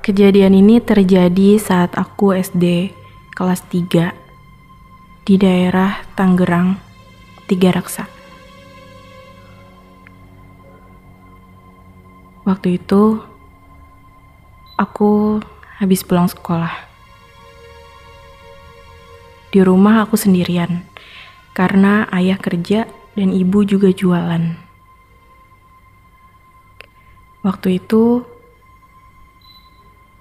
Kejadian ini terjadi saat aku SD kelas 3 di daerah Tangerang, Tiga Raksa. Waktu itu aku habis pulang sekolah. Di rumah aku sendirian karena ayah kerja dan ibu juga jualan. Waktu itu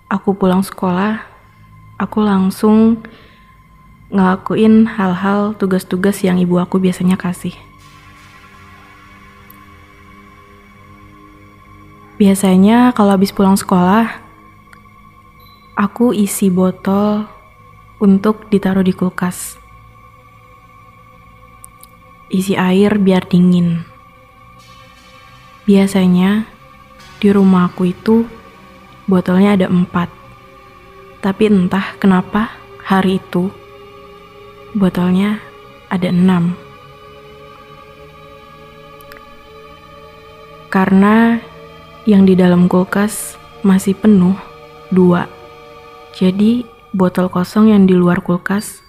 aku pulang sekolah, aku langsung ngelakuin hal-hal tugas-tugas yang ibu aku biasanya kasih. Biasanya kalau habis pulang sekolah, aku isi botol untuk ditaruh di kulkas. Isi air biar dingin. Biasanya di rumah aku itu botolnya ada empat. Tapi entah kenapa hari itu botolnya ada enam. Karena yang di dalam kulkas masih penuh dua. Jadi botol kosong yang di luar kulkas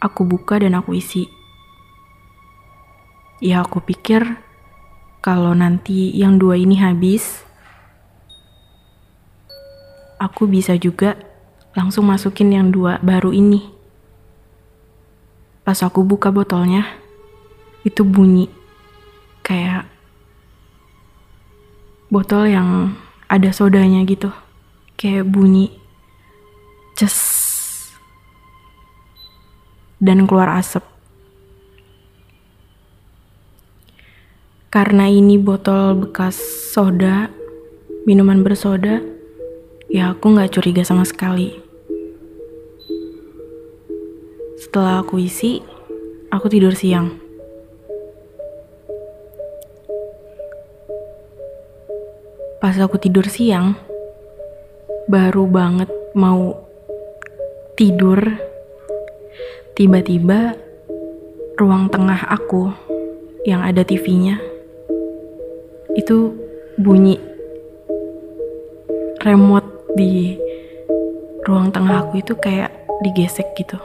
aku buka dan aku isi. Ya aku pikir kalau nanti yang dua ini habis, aku bisa juga langsung masukin yang dua baru ini. Pas aku buka botolnya, itu bunyi kayak botol yang ada sodanya gitu. Kayak bunyi ces dan keluar asap. Karena ini botol bekas soda, minuman bersoda, ya aku nggak curiga sama sekali. Setelah aku isi, aku tidur siang. Pas aku tidur siang, baru banget mau tidur, tiba-tiba ruang tengah aku yang ada TV-nya itu bunyi remote di ruang tengah aku itu kayak digesek gitu.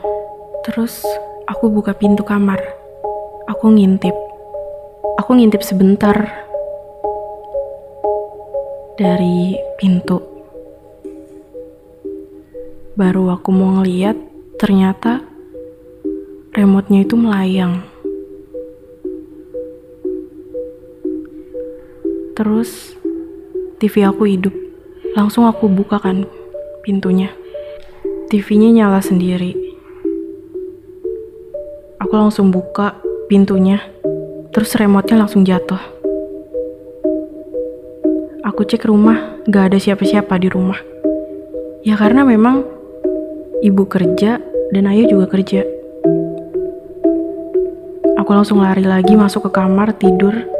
Terus aku buka pintu kamar. Aku ngintip. Aku ngintip sebentar dari pintu. Baru aku mau ngeliat, ternyata remote-nya itu melayang. Terus TV aku hidup. Langsung aku buka kan pintunya. TV-nya nyala sendiri. Aku langsung buka pintunya. Terus remote-nya langsung jatuh. Aku cek rumah, gak ada siapa-siapa di rumah. Ya karena memang ibu kerja dan ayah juga kerja. Aku langsung lari lagi masuk ke kamar tidur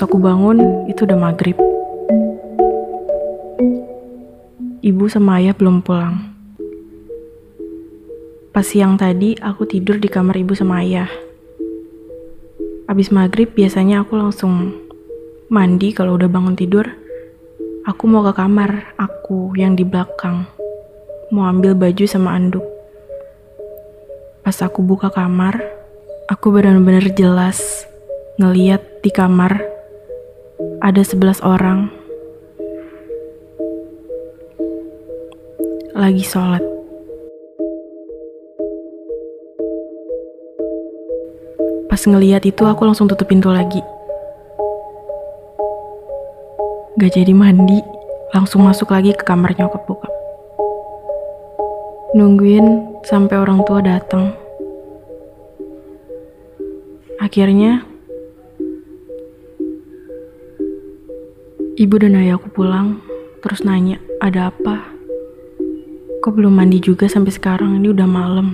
Pas aku bangun, itu udah maghrib. Ibu sama ayah belum pulang. Pas siang tadi, aku tidur di kamar ibu sama ayah. Abis maghrib, biasanya aku langsung mandi kalau udah bangun tidur. Aku mau ke kamar aku yang di belakang. Mau ambil baju sama anduk. Pas aku buka kamar, aku benar-benar jelas ngeliat di kamar ada 11 orang lagi sholat. Pas ngeliat itu aku langsung tutup pintu lagi. Gak jadi mandi, langsung masuk lagi ke kamar nyokap bokap. Nungguin sampai orang tua datang. Akhirnya Ibu dan ayahku pulang, terus nanya, ada apa? Kok belum mandi juga sampai sekarang, ini udah malam.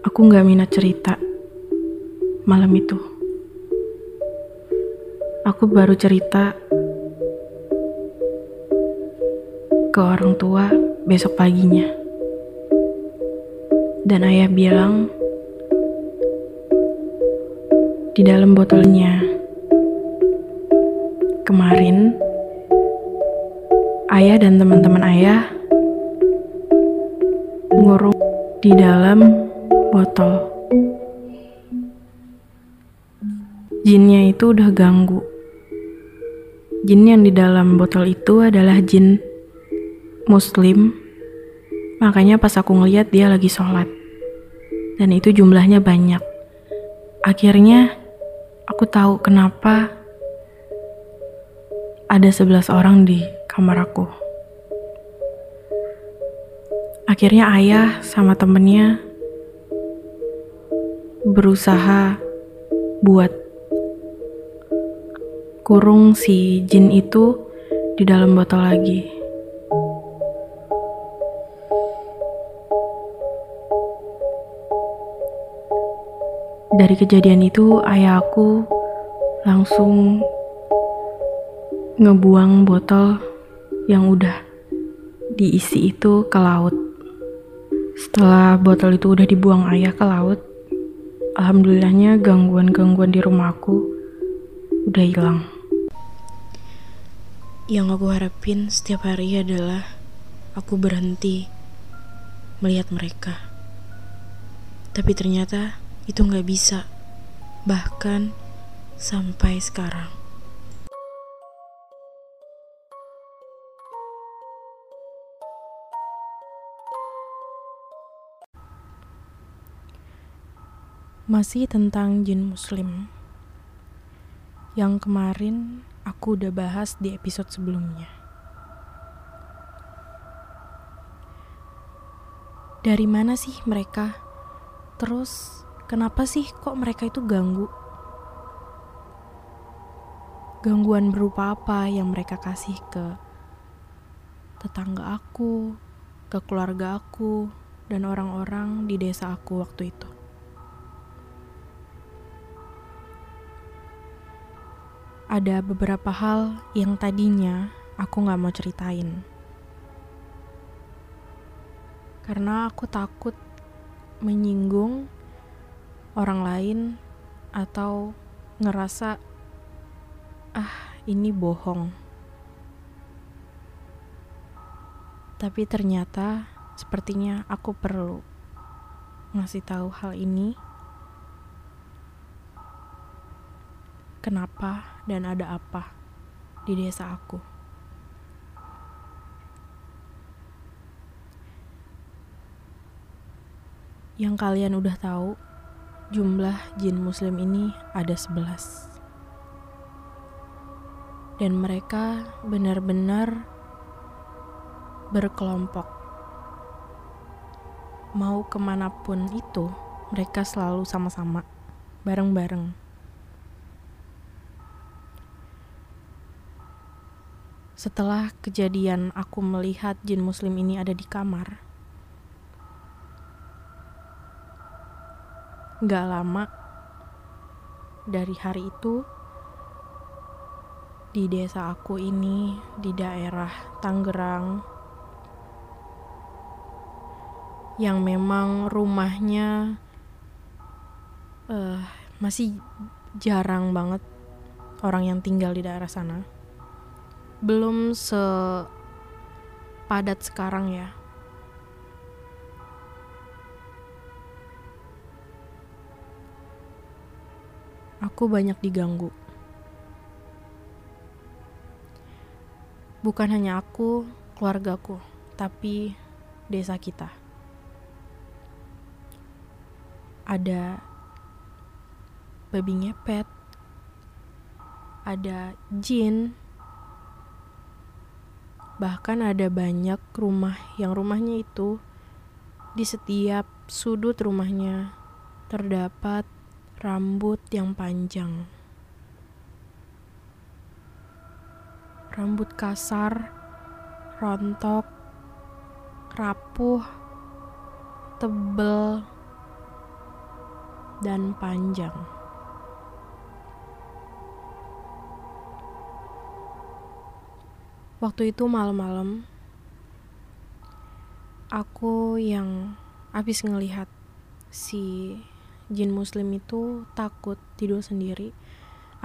Aku gak minat cerita malam itu. Aku baru cerita ke orang tua besok paginya. Dan ayah bilang, di dalam botolnya. Kemarin, ayah dan teman-teman ayah ngurung di dalam botol. Jinnya itu udah ganggu. Jin yang di dalam botol itu adalah jin muslim. Makanya pas aku ngeliat dia lagi sholat. Dan itu jumlahnya banyak. Akhirnya aku tahu kenapa ada 11 orang di kamar aku. Akhirnya ayah sama temennya berusaha buat kurung si jin itu di dalam botol lagi. Dari kejadian itu, ayahku langsung ngebuang botol yang udah diisi itu ke laut. Setelah botol itu udah dibuang ayah ke laut, alhamdulillahnya gangguan-gangguan di rumahku udah hilang. Yang aku harapin setiap hari adalah aku berhenti melihat mereka. Tapi ternyata itu nggak bisa, bahkan sampai sekarang. Masih tentang jin muslim yang kemarin aku udah bahas di episode sebelumnya. Dari mana sih mereka? Terus kenapa sih kok mereka itu ganggu? Gangguan berupa apa yang mereka kasih ke tetangga aku, ke keluarga aku, dan orang-orang di desa aku waktu itu? Ada beberapa hal yang tadinya aku gak mau ceritain. Karena aku takut menyinggung orang lain atau ngerasa ah ini bohong. Tapi ternyata sepertinya aku perlu ngasih tahu hal ini kenapa dan ada apa di desa aku. Yang kalian udah tahu, jumlah jin muslim ini ada 11. Dan mereka benar-benar berkelompok. Mau ke mana pun itu, mereka selalu sama-sama, bareng-bareng. Setelah kejadian aku melihat jin muslim ini ada di kamar, gak lama dari hari itu di desa aku ini di daerah Tangerang yang memang rumahnya uh, masih jarang banget orang yang tinggal di daerah sana belum sepadat sekarang ya. Aku banyak diganggu. Bukan hanya aku, keluargaku, tapi desa kita. Ada babi ngepet, ada jin, Bahkan ada banyak rumah yang rumahnya itu di setiap sudut rumahnya terdapat rambut yang panjang. Rambut kasar, rontok, rapuh, tebel, dan panjang. Waktu itu malam-malam, aku yang habis ngelihat si jin muslim itu takut tidur sendiri.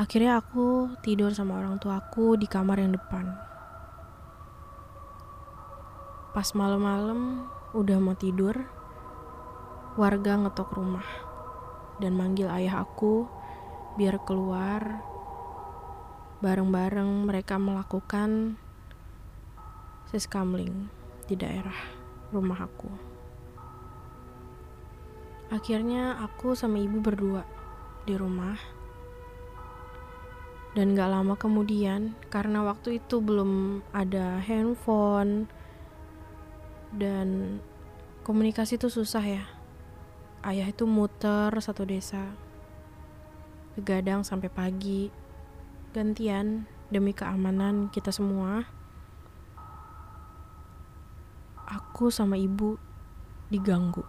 Akhirnya aku tidur sama orang tua aku di kamar yang depan. Pas malam-malam udah mau tidur, warga ngetok rumah dan manggil ayah aku biar keluar bareng-bareng mereka melakukan siskamling di daerah rumah aku. Akhirnya aku sama ibu berdua di rumah. Dan gak lama kemudian, karena waktu itu belum ada handphone dan komunikasi itu susah ya. Ayah itu muter satu desa. Begadang sampai pagi. Gantian demi keamanan kita semua. Aku sama ibu diganggu.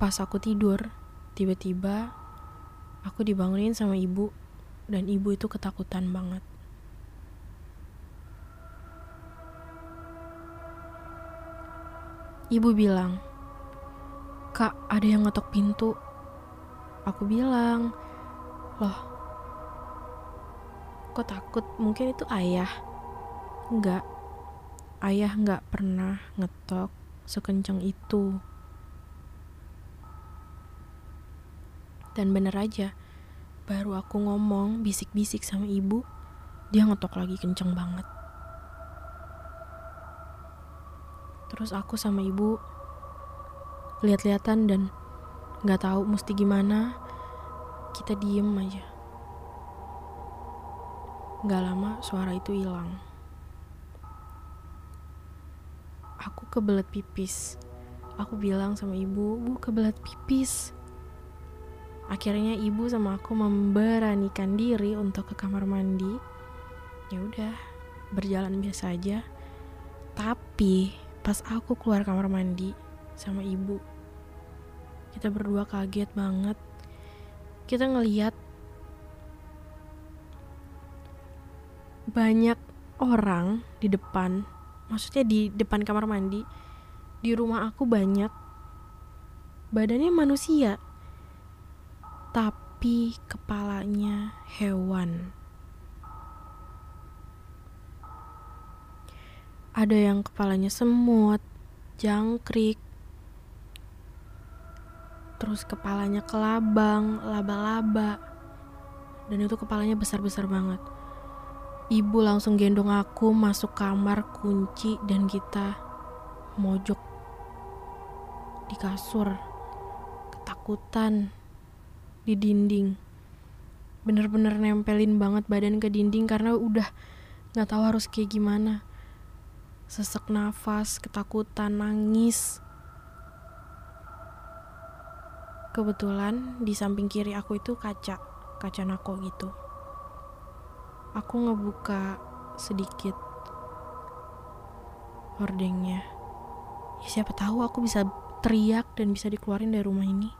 Pas aku tidur, tiba-tiba aku dibangunin sama ibu dan ibu itu ketakutan banget. Ibu bilang, Kak, ada yang ngetok pintu. Aku bilang, loh, kok takut? Mungkin itu ayah. Enggak, ayah enggak pernah ngetok sekencang itu. Dan bener aja, baru aku ngomong bisik-bisik sama ibu, dia ngetok lagi kenceng banget. Terus aku sama ibu lihat-lihatan dan nggak tahu mesti gimana. Kita diem aja. Gak lama suara itu hilang. Aku kebelet pipis. Aku bilang sama ibu, bu kebelet pipis. Akhirnya ibu sama aku memberanikan diri untuk ke kamar mandi. Ya udah, berjalan biasa aja. Tapi pas aku keluar kamar mandi sama ibu, kita berdua kaget banget. Kita ngeliat banyak orang di depan, maksudnya di depan kamar mandi. Di rumah aku banyak badannya manusia, tapi kepalanya hewan. Ada yang kepalanya semut, jangkrik, terus kepalanya kelabang, laba-laba, dan itu kepalanya besar-besar banget. Ibu langsung gendong aku masuk kamar kunci dan kita mojok di kasur, ketakutan di dinding. Bener-bener nempelin banget badan ke dinding karena udah gak tahu harus kayak gimana. Sesek nafas, ketakutan, nangis. Kebetulan di samping kiri aku itu kaca, kaca nako gitu. Aku ngebuka sedikit hordengnya. Ya, siapa tahu aku bisa teriak dan bisa dikeluarin dari rumah ini.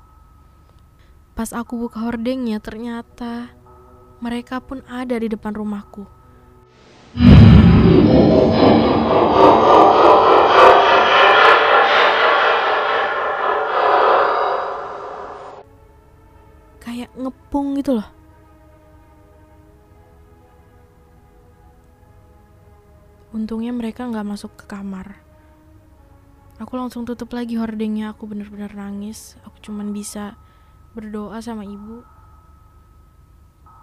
Pas aku buka hordengnya, ternyata mereka pun ada di depan rumahku. Kayak ngepung gitu loh. Untungnya mereka nggak masuk ke kamar. Aku langsung tutup lagi hordengnya. Aku bener-bener nangis. Aku cuman bisa berdoa sama ibu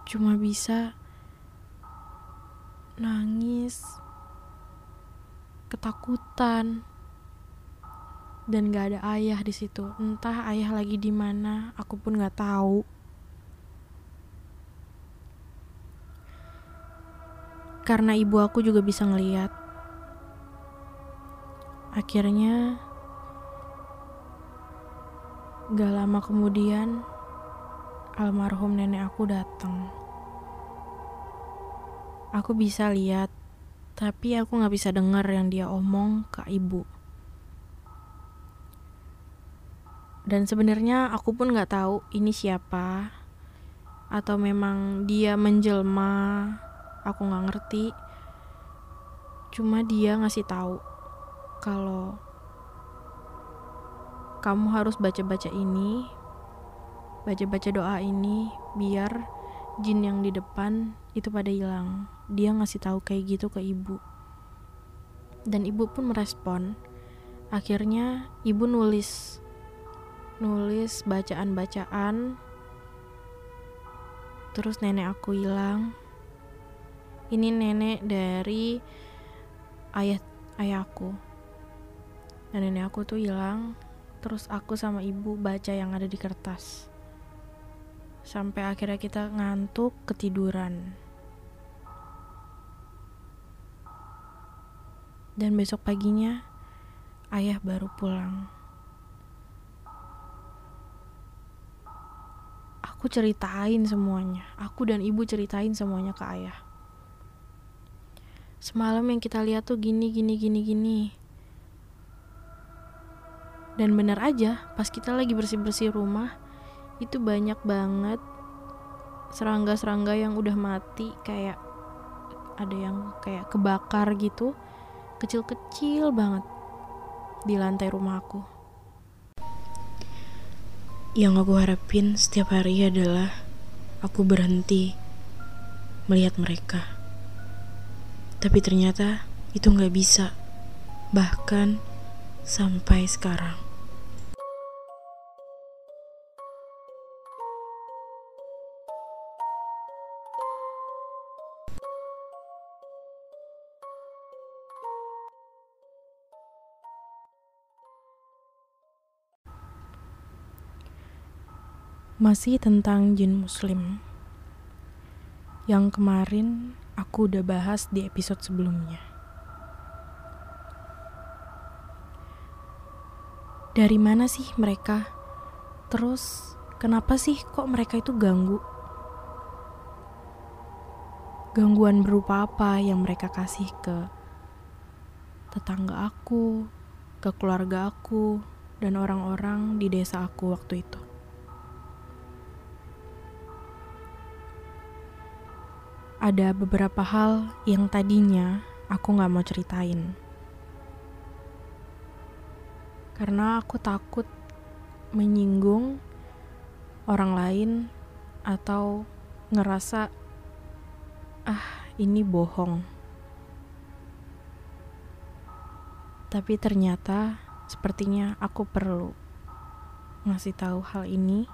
cuma bisa nangis ketakutan dan gak ada ayah di situ entah ayah lagi di mana aku pun gak tahu karena ibu aku juga bisa ngeliat akhirnya Gak lama kemudian, almarhum nenek aku datang. Aku bisa lihat, tapi aku gak bisa dengar yang dia omong ke ibu. Dan sebenarnya aku pun gak tahu ini siapa, atau memang dia menjelma. Aku gak ngerti. Cuma dia ngasih tahu kalau kamu harus baca-baca ini, baca-baca doa ini biar jin yang di depan itu pada hilang. Dia ngasih tahu kayak gitu ke ibu. Dan ibu pun merespon. Akhirnya ibu nulis nulis bacaan-bacaan terus nenek aku hilang ini nenek dari ayah ayahku dan nenek aku tuh hilang terus aku sama ibu baca yang ada di kertas. Sampai akhirnya kita ngantuk ketiduran. Dan besok paginya ayah baru pulang. Aku ceritain semuanya. Aku dan ibu ceritain semuanya ke ayah. Semalam yang kita lihat tuh gini gini gini gini dan benar aja pas kita lagi bersih bersih rumah itu banyak banget serangga-serangga yang udah mati kayak ada yang kayak kebakar gitu kecil-kecil banget di lantai rumah aku yang aku harapin setiap hari adalah aku berhenti melihat mereka tapi ternyata itu nggak bisa. Bahkan sampai sekarang. Masih tentang jin muslim Yang kemarin aku udah bahas di episode sebelumnya. Dari mana sih mereka? Terus, kenapa sih kok mereka itu ganggu? Gangguan berupa apa yang mereka kasih ke tetangga aku, ke keluarga aku, dan orang-orang di desa aku waktu itu? Ada beberapa hal yang tadinya aku gak mau ceritain. Karena aku takut menyinggung orang lain atau ngerasa ah ini bohong. Tapi ternyata sepertinya aku perlu ngasih tahu hal ini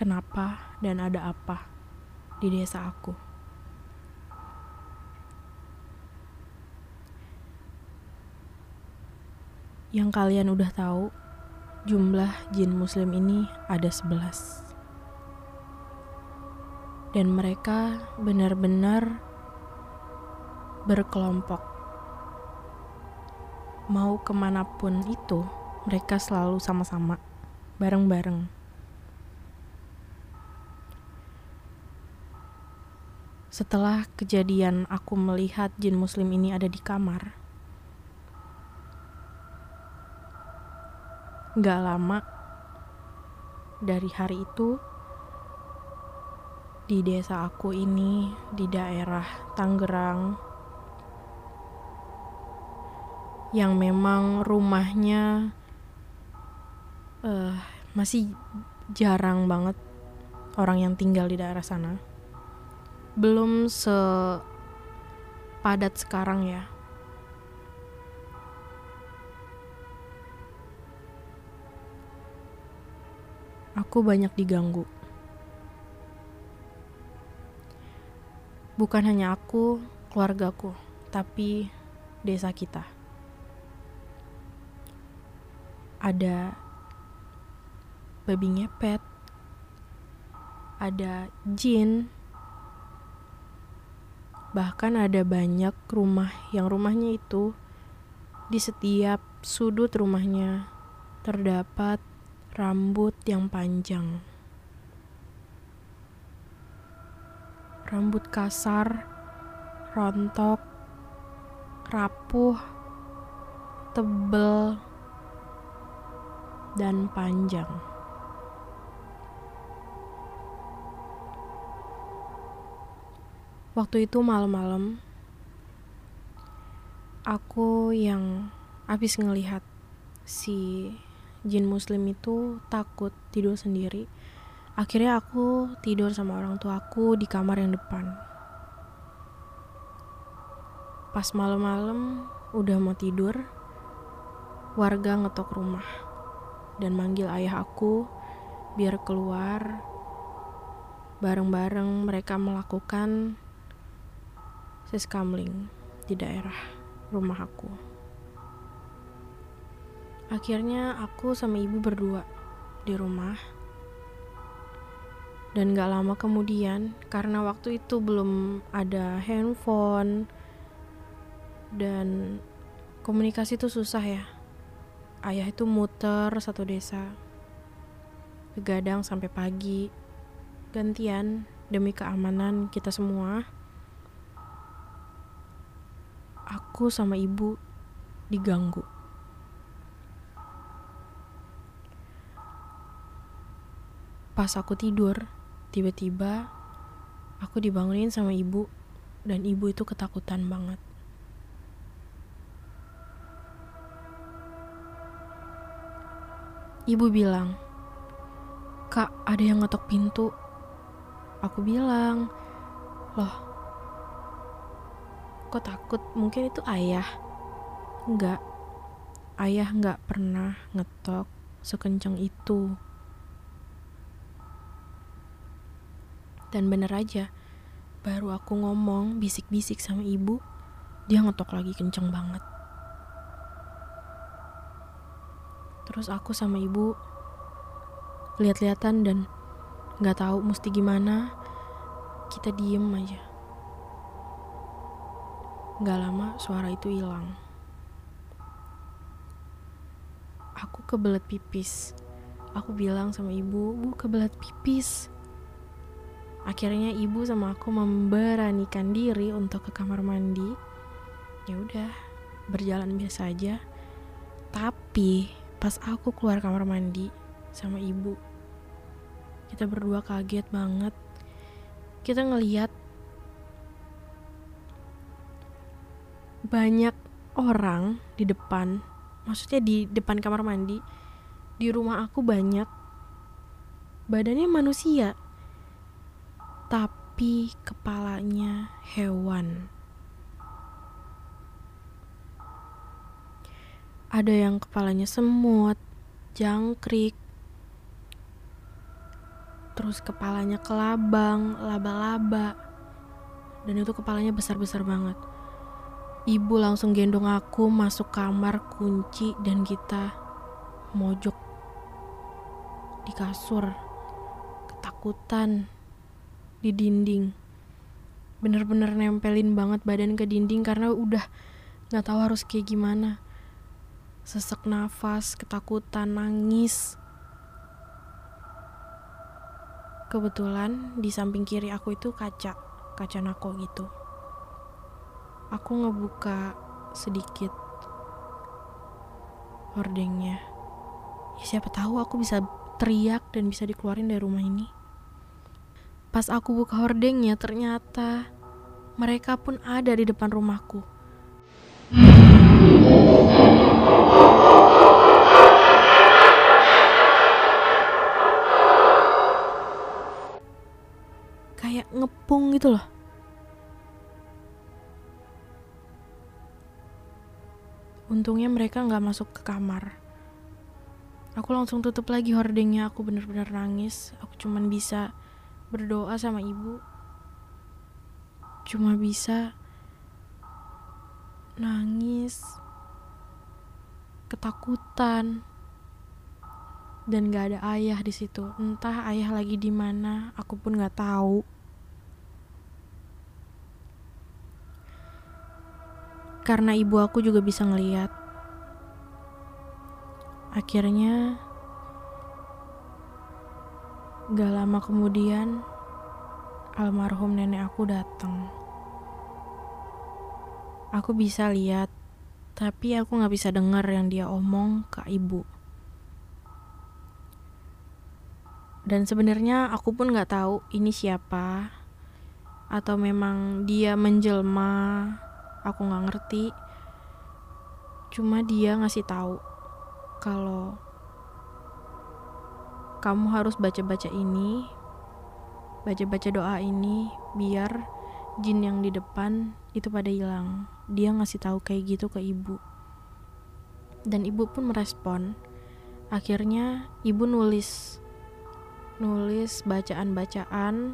kenapa dan ada apa di desa aku. Yang kalian udah tahu, jumlah jin muslim ini ada 11. Dan mereka benar-benar berkelompok. Mau ke mana pun itu, mereka selalu sama-sama, bareng-bareng. Setelah kejadian aku melihat jin muslim ini ada di kamar, gak lama dari hari itu di desa aku ini di daerah Tangerang yang memang rumahnya uh, masih jarang banget orang yang tinggal di daerah sana belum sepadat sekarang ya. Aku banyak diganggu. Bukan hanya aku, keluargaku, tapi desa kita. Ada babi ngepet, ada jin, Bahkan ada banyak rumah yang rumahnya itu di setiap sudut rumahnya terdapat rambut yang panjang. Rambut kasar, rontok, rapuh, tebel, dan panjang. Waktu itu malam-malam, aku yang habis ngelihat si jin muslim itu takut tidur sendiri. Akhirnya aku tidur sama orang tua aku di kamar yang depan. Pas malam-malam udah mau tidur warga ngetok rumah dan manggil ayah aku biar keluar. Bareng-bareng mereka melakukan siskamling di daerah rumah aku. Akhirnya aku sama ibu berdua di rumah. Dan gak lama kemudian, karena waktu itu belum ada handphone dan komunikasi itu susah ya. Ayah itu muter satu desa, begadang sampai pagi, gantian demi keamanan kita semua. Aku sama ibu diganggu. Pas aku tidur, tiba-tiba aku dibangunin sama ibu dan ibu itu ketakutan banget. Ibu bilang, "Kak, ada yang ngetok pintu." Aku bilang, "Loh, kok takut? Mungkin itu ayah." Enggak. Ayah nggak pernah ngetok sekencang itu. Dan bener aja, baru aku ngomong bisik-bisik sama ibu, dia ngetok lagi kenceng banget. Terus aku sama ibu lihat-lihatan dan nggak tahu mesti gimana. Kita diem aja. Gak lama suara itu hilang. Aku kebelet pipis. Aku bilang sama ibu, bu kebelet pipis. Akhirnya ibu sama aku memberanikan diri untuk ke kamar mandi. Ya udah, berjalan biasa aja. Tapi pas aku keluar kamar mandi sama ibu, kita berdua kaget banget. Kita ngeliat banyak orang di depan, maksudnya di depan kamar mandi. Di rumah aku banyak badannya manusia, tapi kepalanya hewan. Ada yang kepalanya semut, jangkrik, terus kepalanya kelabang, laba-laba, dan itu kepalanya besar-besar banget. Ibu langsung gendong aku masuk kamar kunci dan kita mojok di kasur, ketakutan di dinding. Bener-bener nempelin banget badan ke dinding karena udah nggak tahu harus kayak gimana. Sesek nafas ketakutan nangis. Kebetulan di samping kiri aku itu kaca kaca nako gitu aku ngebuka sedikit hordengnya ya siapa tahu aku bisa teriak dan bisa dikeluarin dari rumah ini Pas aku buka hordengnya, ternyata mereka pun ada di depan rumahku. Kayak ngepung gitu loh. Untungnya mereka nggak masuk ke kamar. Aku langsung tutup lagi hordengnya. Aku bener-bener nangis. Aku cuman bisa berdoa sama ibu cuma bisa nangis ketakutan dan gak ada ayah di situ entah ayah lagi di mana aku pun gak tahu karena ibu aku juga bisa ngeliat akhirnya Gak lama kemudian, almarhum nenek aku datang. Aku bisa lihat, tapi aku gak bisa dengar yang dia omong ke ibu. Dan sebenarnya aku pun gak tahu ini siapa, atau memang dia menjelma. Aku gak ngerti. Cuma dia ngasih tahu kalau kamu harus baca-baca ini, baca-baca doa ini biar jin yang di depan itu pada hilang. Dia ngasih tahu kayak gitu ke ibu. Dan ibu pun merespon. Akhirnya ibu nulis nulis bacaan-bacaan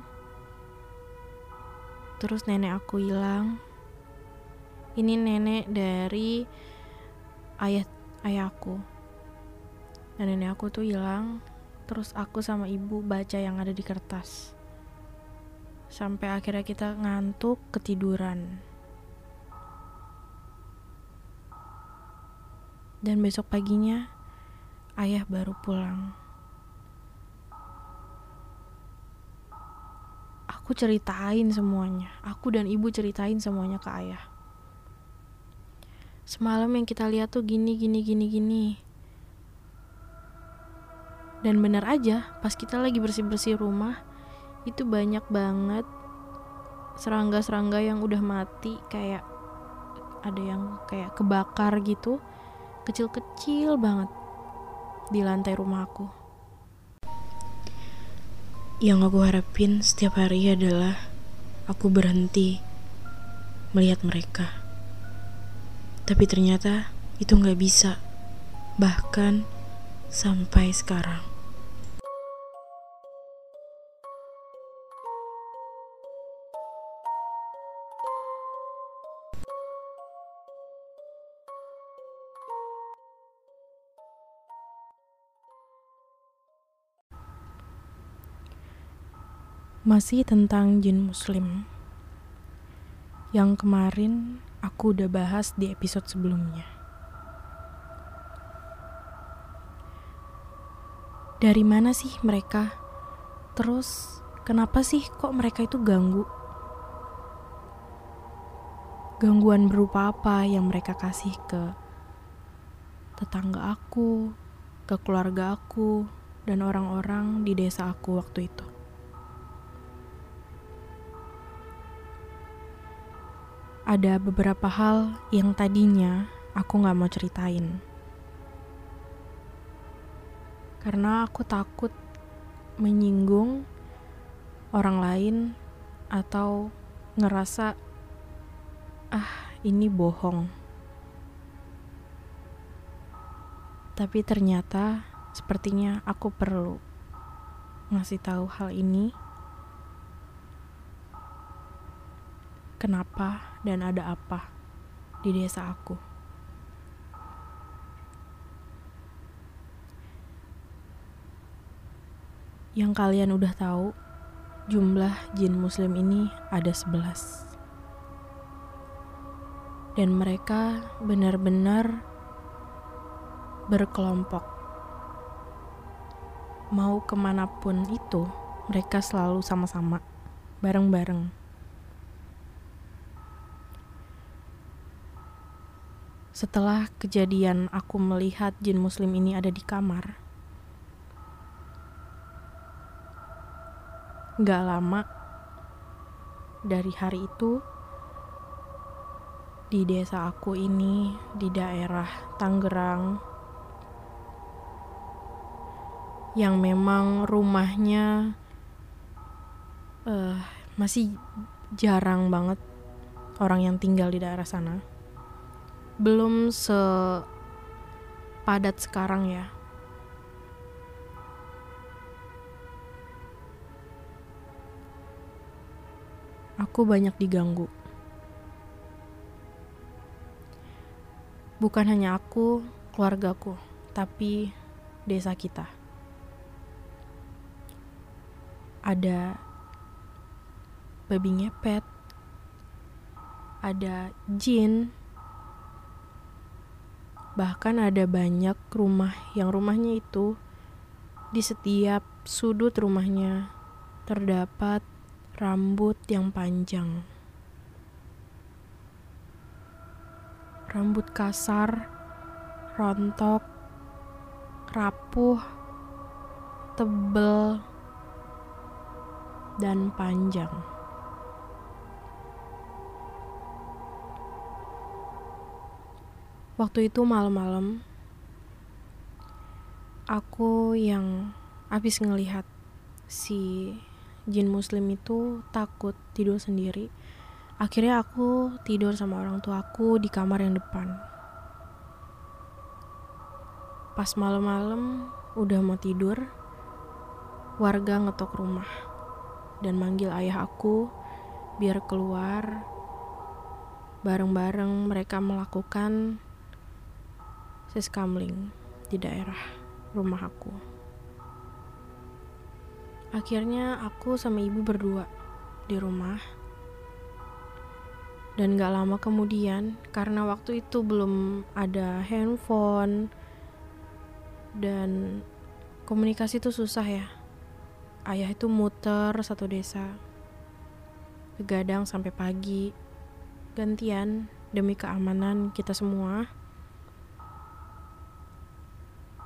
terus nenek aku hilang ini nenek dari ayah ayahku dan nenek aku tuh hilang terus aku sama ibu baca yang ada di kertas. Sampai akhirnya kita ngantuk ketiduran. Dan besok paginya ayah baru pulang. Aku ceritain semuanya. Aku dan ibu ceritain semuanya ke ayah semalam yang kita lihat tuh gini gini gini gini. Dan bener aja pas kita lagi bersih bersih rumah itu banyak banget serangga-serangga yang udah mati kayak ada yang kayak kebakar gitu. Kecil-kecil banget di lantai rumah aku. Yang aku harapin setiap hari adalah aku berhenti melihat mereka tapi ternyata itu nggak bisa. Bahkan sampai sekarang. Masih tentang jin muslim Yang kemarin aku udah bahas di episode sebelumnya. Dari mana sih mereka? Terus, kenapa sih kok mereka itu ganggu? Gangguan berupa apa yang mereka kasih ke tetangga aku, ke keluarga aku, dan orang-orang di desa aku waktu itu? Ada beberapa hal yang tadinya aku gak mau ceritain. Karena aku takut menyinggung orang lain atau ngerasa ah ini bohong. Tapi ternyata sepertinya aku perlu ngasih tahu hal ini kenapa dan ada apa di desa aku. Yang kalian udah tahu, jumlah jin muslim ini ada 11. Dan mereka benar-benar berkelompok. Mau ke mana pun itu, mereka selalu sama-sama, bareng-bareng. Setelah kejadian aku melihat jin muslim ini ada di kamar, gak lama dari hari itu di desa aku ini di daerah Tangerang yang memang rumahnya uh, masih jarang banget orang yang tinggal di daerah sana belum sepadat sekarang ya. Aku banyak diganggu. Bukan hanya aku, keluargaku, tapi desa kita. Ada babi ngepet, ada jin, Bahkan ada banyak rumah yang rumahnya itu di setiap sudut rumahnya terdapat rambut yang panjang. Rambut kasar, rontok, rapuh, tebel, dan panjang. Waktu itu malam-malam, aku yang habis ngelihat si jin muslim itu takut tidur sendiri. Akhirnya aku tidur sama orang tua aku di kamar yang depan. Pas malam-malam udah mau tidur, warga ngetok rumah dan manggil ayah aku biar keluar bareng-bareng mereka melakukan siskamling di daerah rumah aku. Akhirnya aku sama ibu berdua di rumah. Dan gak lama kemudian, karena waktu itu belum ada handphone dan komunikasi itu susah ya. Ayah itu muter satu desa, begadang sampai pagi, gantian demi keamanan kita semua.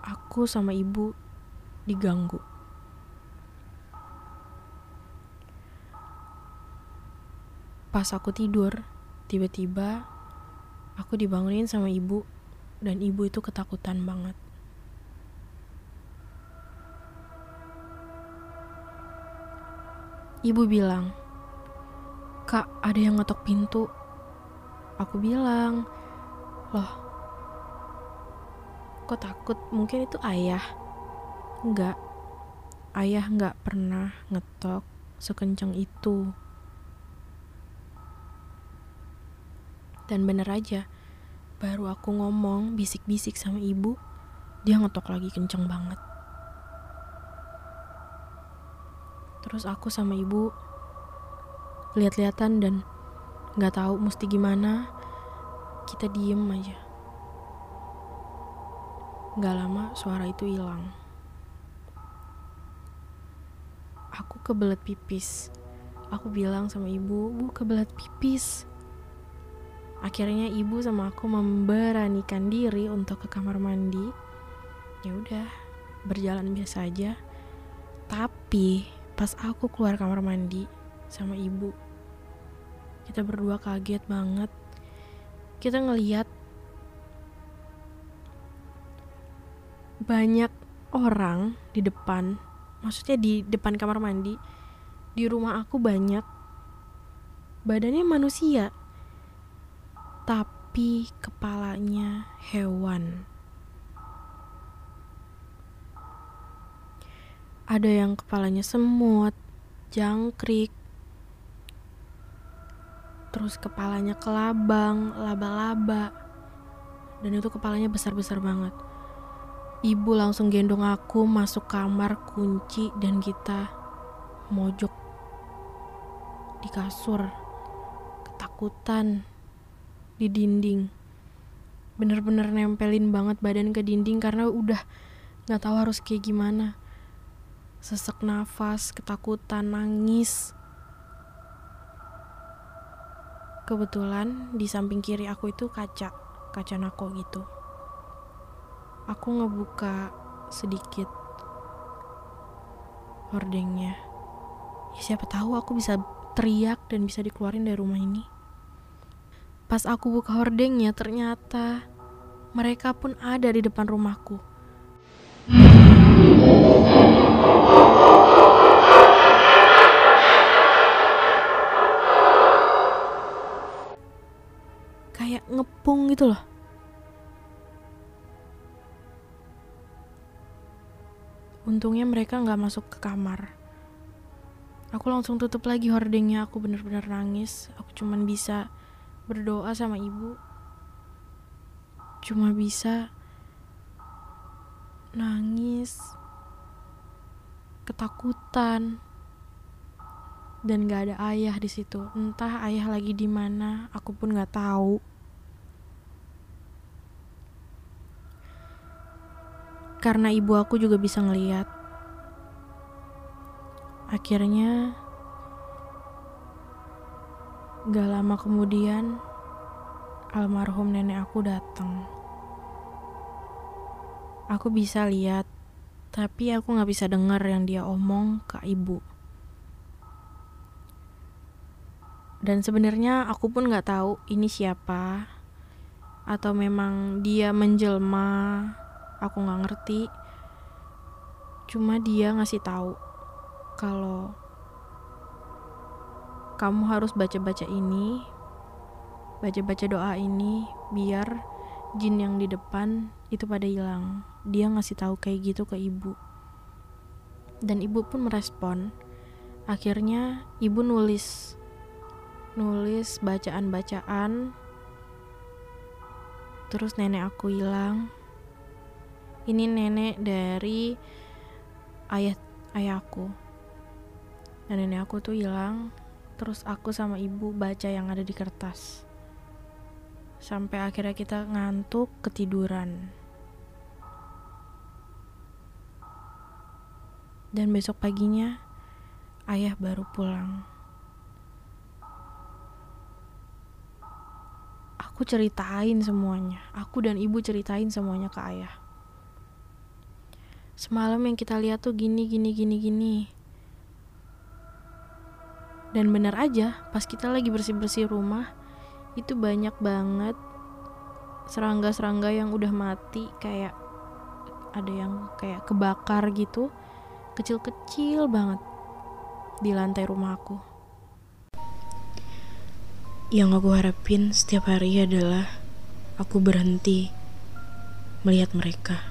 Aku sama ibu diganggu. Pas aku tidur, tiba-tiba aku dibangunin sama ibu dan ibu itu ketakutan banget. Ibu bilang, "Kak, ada yang ngetok pintu." Aku bilang, "Loh, kok takut? Mungkin itu ayah. Enggak. Ayah enggak pernah ngetok sekencang itu. Dan bener aja baru aku ngomong bisik-bisik sama ibu dia ngetok lagi kenceng banget. Terus aku sama ibu lihat-lihatan dan nggak tahu mesti gimana. Kita diem aja Gak lama suara itu hilang. Aku kebelet pipis. Aku bilang sama ibu, bu kebelet pipis. Akhirnya ibu sama aku memberanikan diri untuk ke kamar mandi. Ya udah, berjalan biasa aja. Tapi pas aku keluar kamar mandi sama ibu, kita berdua kaget banget. Kita ngeliat banyak orang di depan maksudnya di depan kamar mandi di rumah aku banyak badannya manusia tapi kepalanya hewan. Ada yang kepalanya semut jangkrik terus kepalanya kelabang laba-laba dan itu kepalanya besar-besar banget Ibu langsung gendong aku masuk kamar kunci dan kita mojok di kasur. Ketakutan di dinding. Bener-bener nempelin banget badan ke dinding karena udah gak tahu harus kayak gimana. Sesek nafas, ketakutan, nangis. Kebetulan di samping kiri aku itu kaca, kaca nako gitu aku ngebuka sedikit hordengnya ya siapa tahu aku bisa teriak dan bisa dikeluarin dari rumah ini. Pas aku buka hordengnya ternyata mereka pun ada di depan rumahku. Kayak ngepung gitu loh Untungnya mereka nggak masuk ke kamar. Aku langsung tutup lagi hordengnya. Aku bener-bener nangis. Aku cuman bisa berdoa sama ibu. Cuma bisa nangis, ketakutan, dan gak ada ayah di situ. Entah ayah lagi di mana, aku pun gak tahu. Karena ibu aku juga bisa ngeliat. Akhirnya, gak lama kemudian, almarhum nenek aku datang. Aku bisa lihat, tapi aku gak bisa dengar yang dia omong ke ibu. Dan sebenarnya aku pun gak tahu ini siapa. atau memang dia menjelma aku nggak ngerti. Cuma dia ngasih tahu kalau kamu harus baca-baca ini baca-baca doa ini biar jin yang di depan itu pada hilang. Dia ngasih tahu kayak gitu ke ibu. Dan ibu pun merespon. Akhirnya ibu nulis nulis bacaan-bacaan. Terus nenek aku hilang ini nenek dari ayah ayahku dan nenek aku tuh hilang terus aku sama ibu baca yang ada di kertas sampai akhirnya kita ngantuk ketiduran dan besok paginya ayah baru pulang aku ceritain semuanya. Aku dan ibu ceritain semuanya ke ayah. Semalam yang kita lihat tuh gini, gini, gini, gini. Dan benar aja, pas kita lagi bersih-bersih rumah, itu banyak banget serangga-serangga yang udah mati kayak ada yang kayak kebakar gitu kecil-kecil banget di lantai rumah aku yang aku harapin setiap hari adalah aku berhenti melihat mereka.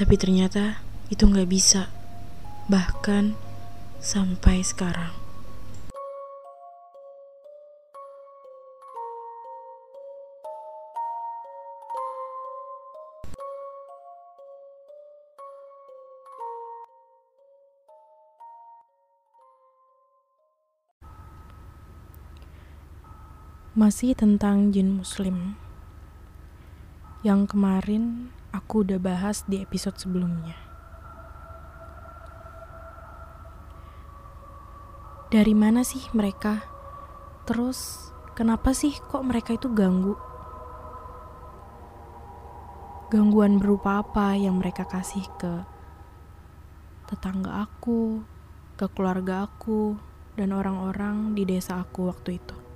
Tapi ternyata itu nggak bisa, bahkan sampai sekarang. Masih tentang jin muslim Yang kemarin aku udah bahas di episode sebelumnya Dari mana sih mereka? Terus kenapa sih kok mereka itu ganggu? Gangguan berupa apa yang mereka kasih ke tetangga aku, ke keluarga aku, dan orang-orang di desa aku waktu itu?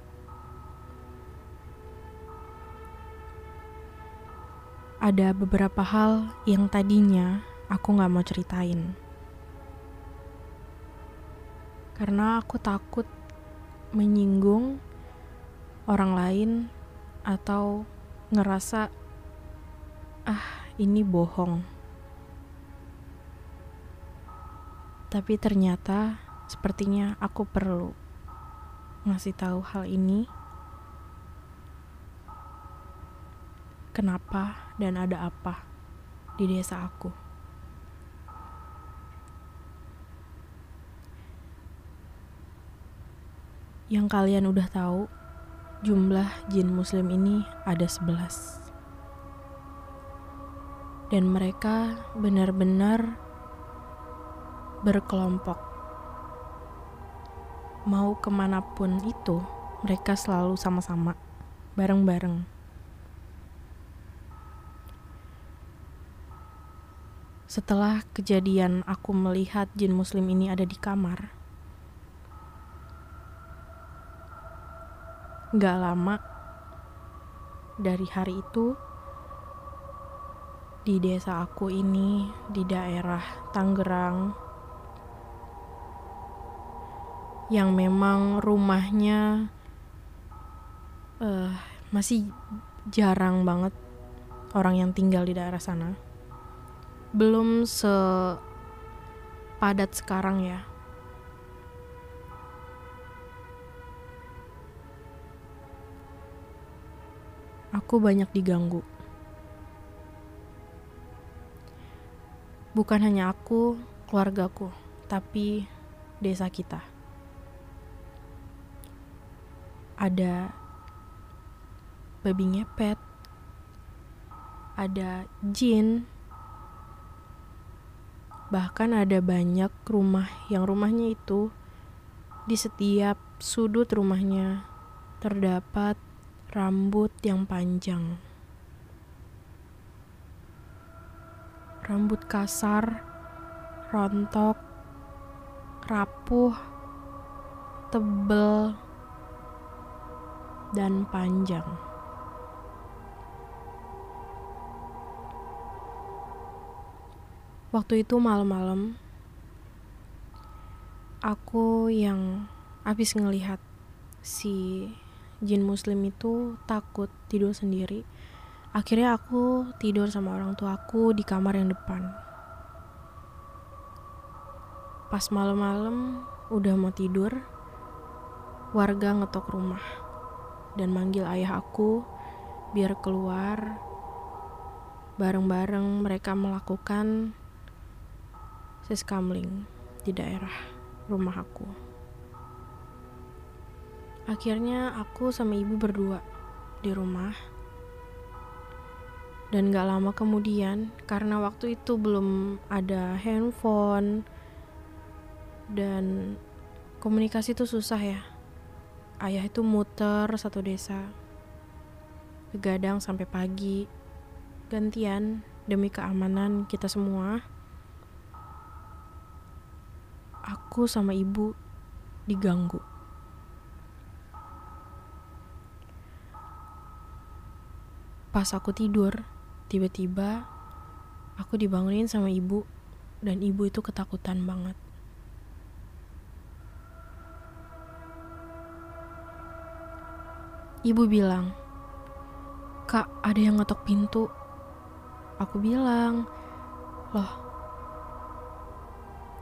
Ada beberapa hal yang tadinya aku gak mau ceritain. Karena aku takut menyinggung orang lain atau ngerasa ah ini bohong. Tapi ternyata sepertinya aku perlu ngasih tahu hal ini kenapa dan ada apa di desa aku. Yang kalian udah tahu, jumlah jin muslim ini ada 11. Dan mereka benar-benar berkelompok. Mau ke mana pun itu, mereka selalu sama-sama, bareng-bareng. Setelah kejadian aku melihat jin muslim ini ada di kamar, gak lama dari hari itu di desa aku ini di daerah Tangerang yang memang rumahnya uh, masih jarang banget orang yang tinggal di daerah sana belum sepadat sekarang ya. Aku banyak diganggu. Bukan hanya aku, keluargaku, tapi desa kita. Ada babi ngepet, ada jin, Bahkan ada banyak rumah yang rumahnya itu di setiap sudut rumahnya terdapat rambut yang panjang. Rambut kasar, rontok, rapuh, tebel, dan panjang. Waktu itu malam-malam, aku yang habis ngelihat si jin muslim itu takut tidur sendiri. Akhirnya aku tidur sama orang tua aku di kamar yang depan. Pas malam-malam udah mau tidur, warga ngetok rumah dan manggil ayah aku biar keluar bareng-bareng mereka melakukan siskamling di daerah rumah aku. Akhirnya aku sama ibu berdua di rumah. Dan gak lama kemudian, karena waktu itu belum ada handphone dan komunikasi itu susah ya. Ayah itu muter satu desa. Begadang sampai pagi. Gantian demi keamanan kita semua aku sama ibu diganggu. Pas aku tidur, tiba-tiba aku dibangunin sama ibu dan ibu itu ketakutan banget. Ibu bilang, "Kak, ada yang ngetok pintu." Aku bilang, "Loh,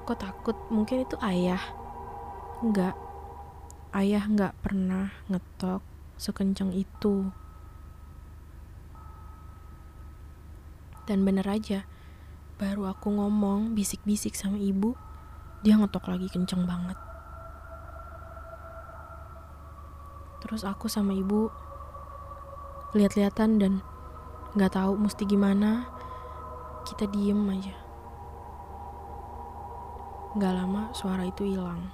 kok takut? Mungkin itu ayah. Enggak ayah enggak pernah ngetok sekencang itu. Dan bener aja baru aku ngomong bisik-bisik sama ibu dia ngetok lagi kenceng banget. Terus aku sama ibu lihat-lihatan dan nggak tahu mesti gimana. Kita diem aja Gak lama suara itu hilang.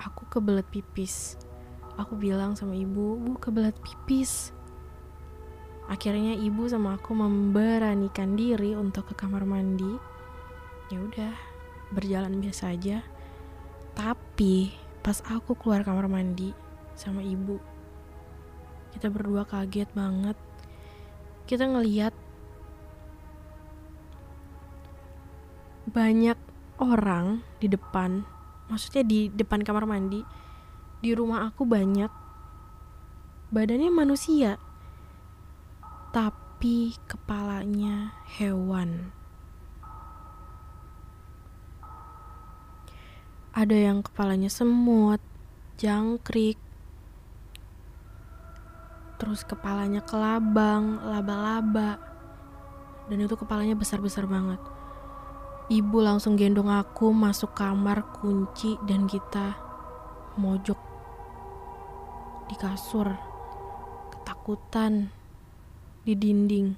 Aku kebelet pipis. Aku bilang sama ibu, "Bu, kebelet pipis." Akhirnya ibu sama aku memberanikan diri untuk ke kamar mandi. Ya udah, berjalan biasa aja. Tapi pas aku keluar kamar mandi sama ibu, kita berdua kaget banget. Kita ngeliat banyak orang di depan maksudnya di depan kamar mandi di rumah aku banyak badannya manusia tapi kepalanya hewan. Ada yang kepalanya semut jangkrik terus kepalanya kelabang laba-laba dan itu kepalanya besar-besar banget Ibu langsung gendong aku masuk kamar kunci dan kita mojok di kasur. Ketakutan di dinding.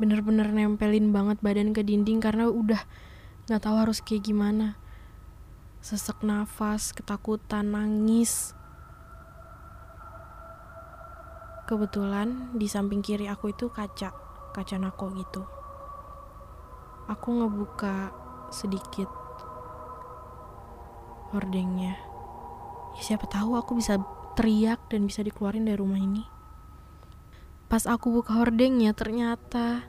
Bener-bener nempelin banget badan ke dinding karena udah gak tahu harus kayak gimana. Sesek nafas, ketakutan, nangis. Kebetulan di samping kiri aku itu kaca, kaca nako gitu aku ngebuka sedikit hordengnya. Ya siapa tahu aku bisa teriak dan bisa dikeluarin dari rumah ini. Pas aku buka hordengnya ternyata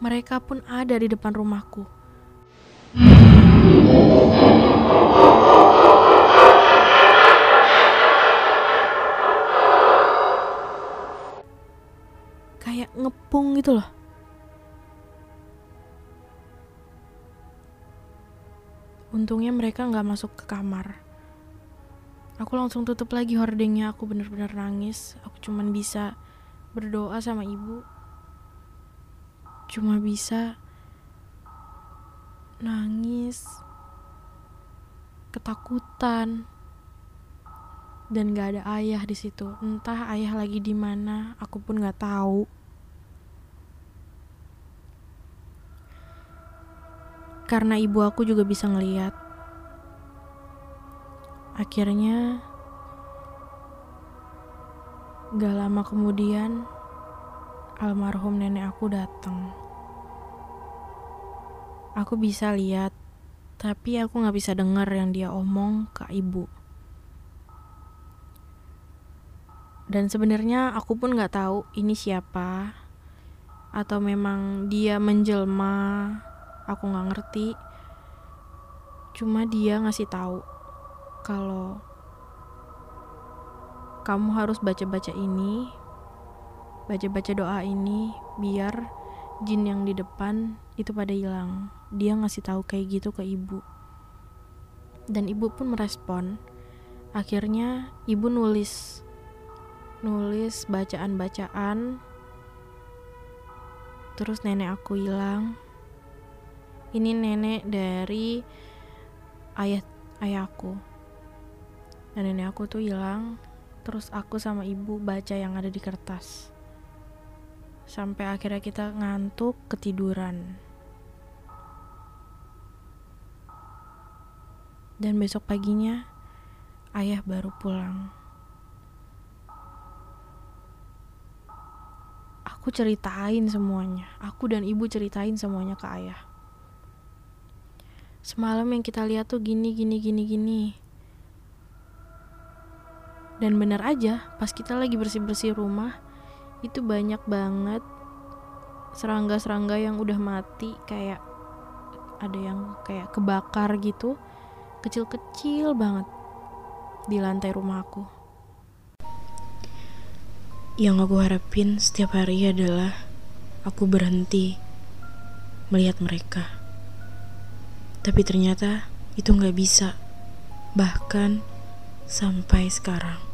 mereka pun ada di depan rumahku. Kayak ngepung gitu loh Untungnya mereka nggak masuk ke kamar. Aku langsung tutup lagi hordengnya. Aku bener-bener nangis. Aku cuman bisa berdoa sama ibu. Cuma bisa nangis, ketakutan, dan gak ada ayah di situ. Entah ayah lagi di mana, aku pun gak tahu. Karena ibu aku juga bisa ngeliat. Akhirnya, gak lama kemudian, almarhum nenek aku datang. Aku bisa lihat, tapi aku gak bisa dengar yang dia omong ke ibu. Dan sebenarnya aku pun gak tahu ini siapa. atau memang dia menjelma aku nggak ngerti. Cuma dia ngasih tahu kalau kamu harus baca-baca ini baca-baca doa ini biar jin yang di depan itu pada hilang. Dia ngasih tahu kayak gitu ke ibu. Dan ibu pun merespon. Akhirnya ibu nulis nulis bacaan-bacaan. Terus nenek aku hilang ini nenek dari ayah ayahku dan nenek aku tuh hilang terus aku sama ibu baca yang ada di kertas sampai akhirnya kita ngantuk ketiduran dan besok paginya ayah baru pulang aku ceritain semuanya. Aku dan ibu ceritain semuanya ke ayah. Semalam yang kita lihat tuh gini, gini, gini, gini. Dan benar aja, pas kita lagi bersih-bersih rumah, itu banyak banget serangga-serangga yang udah mati kayak ada yang kayak kebakar gitu kecil-kecil banget di lantai rumahku. Yang aku harapin setiap hari adalah aku berhenti melihat mereka. Tapi ternyata itu nggak bisa, bahkan sampai sekarang.